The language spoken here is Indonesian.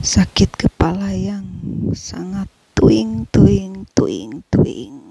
sakit kepala yang sangat tuing tuing tuing tuing.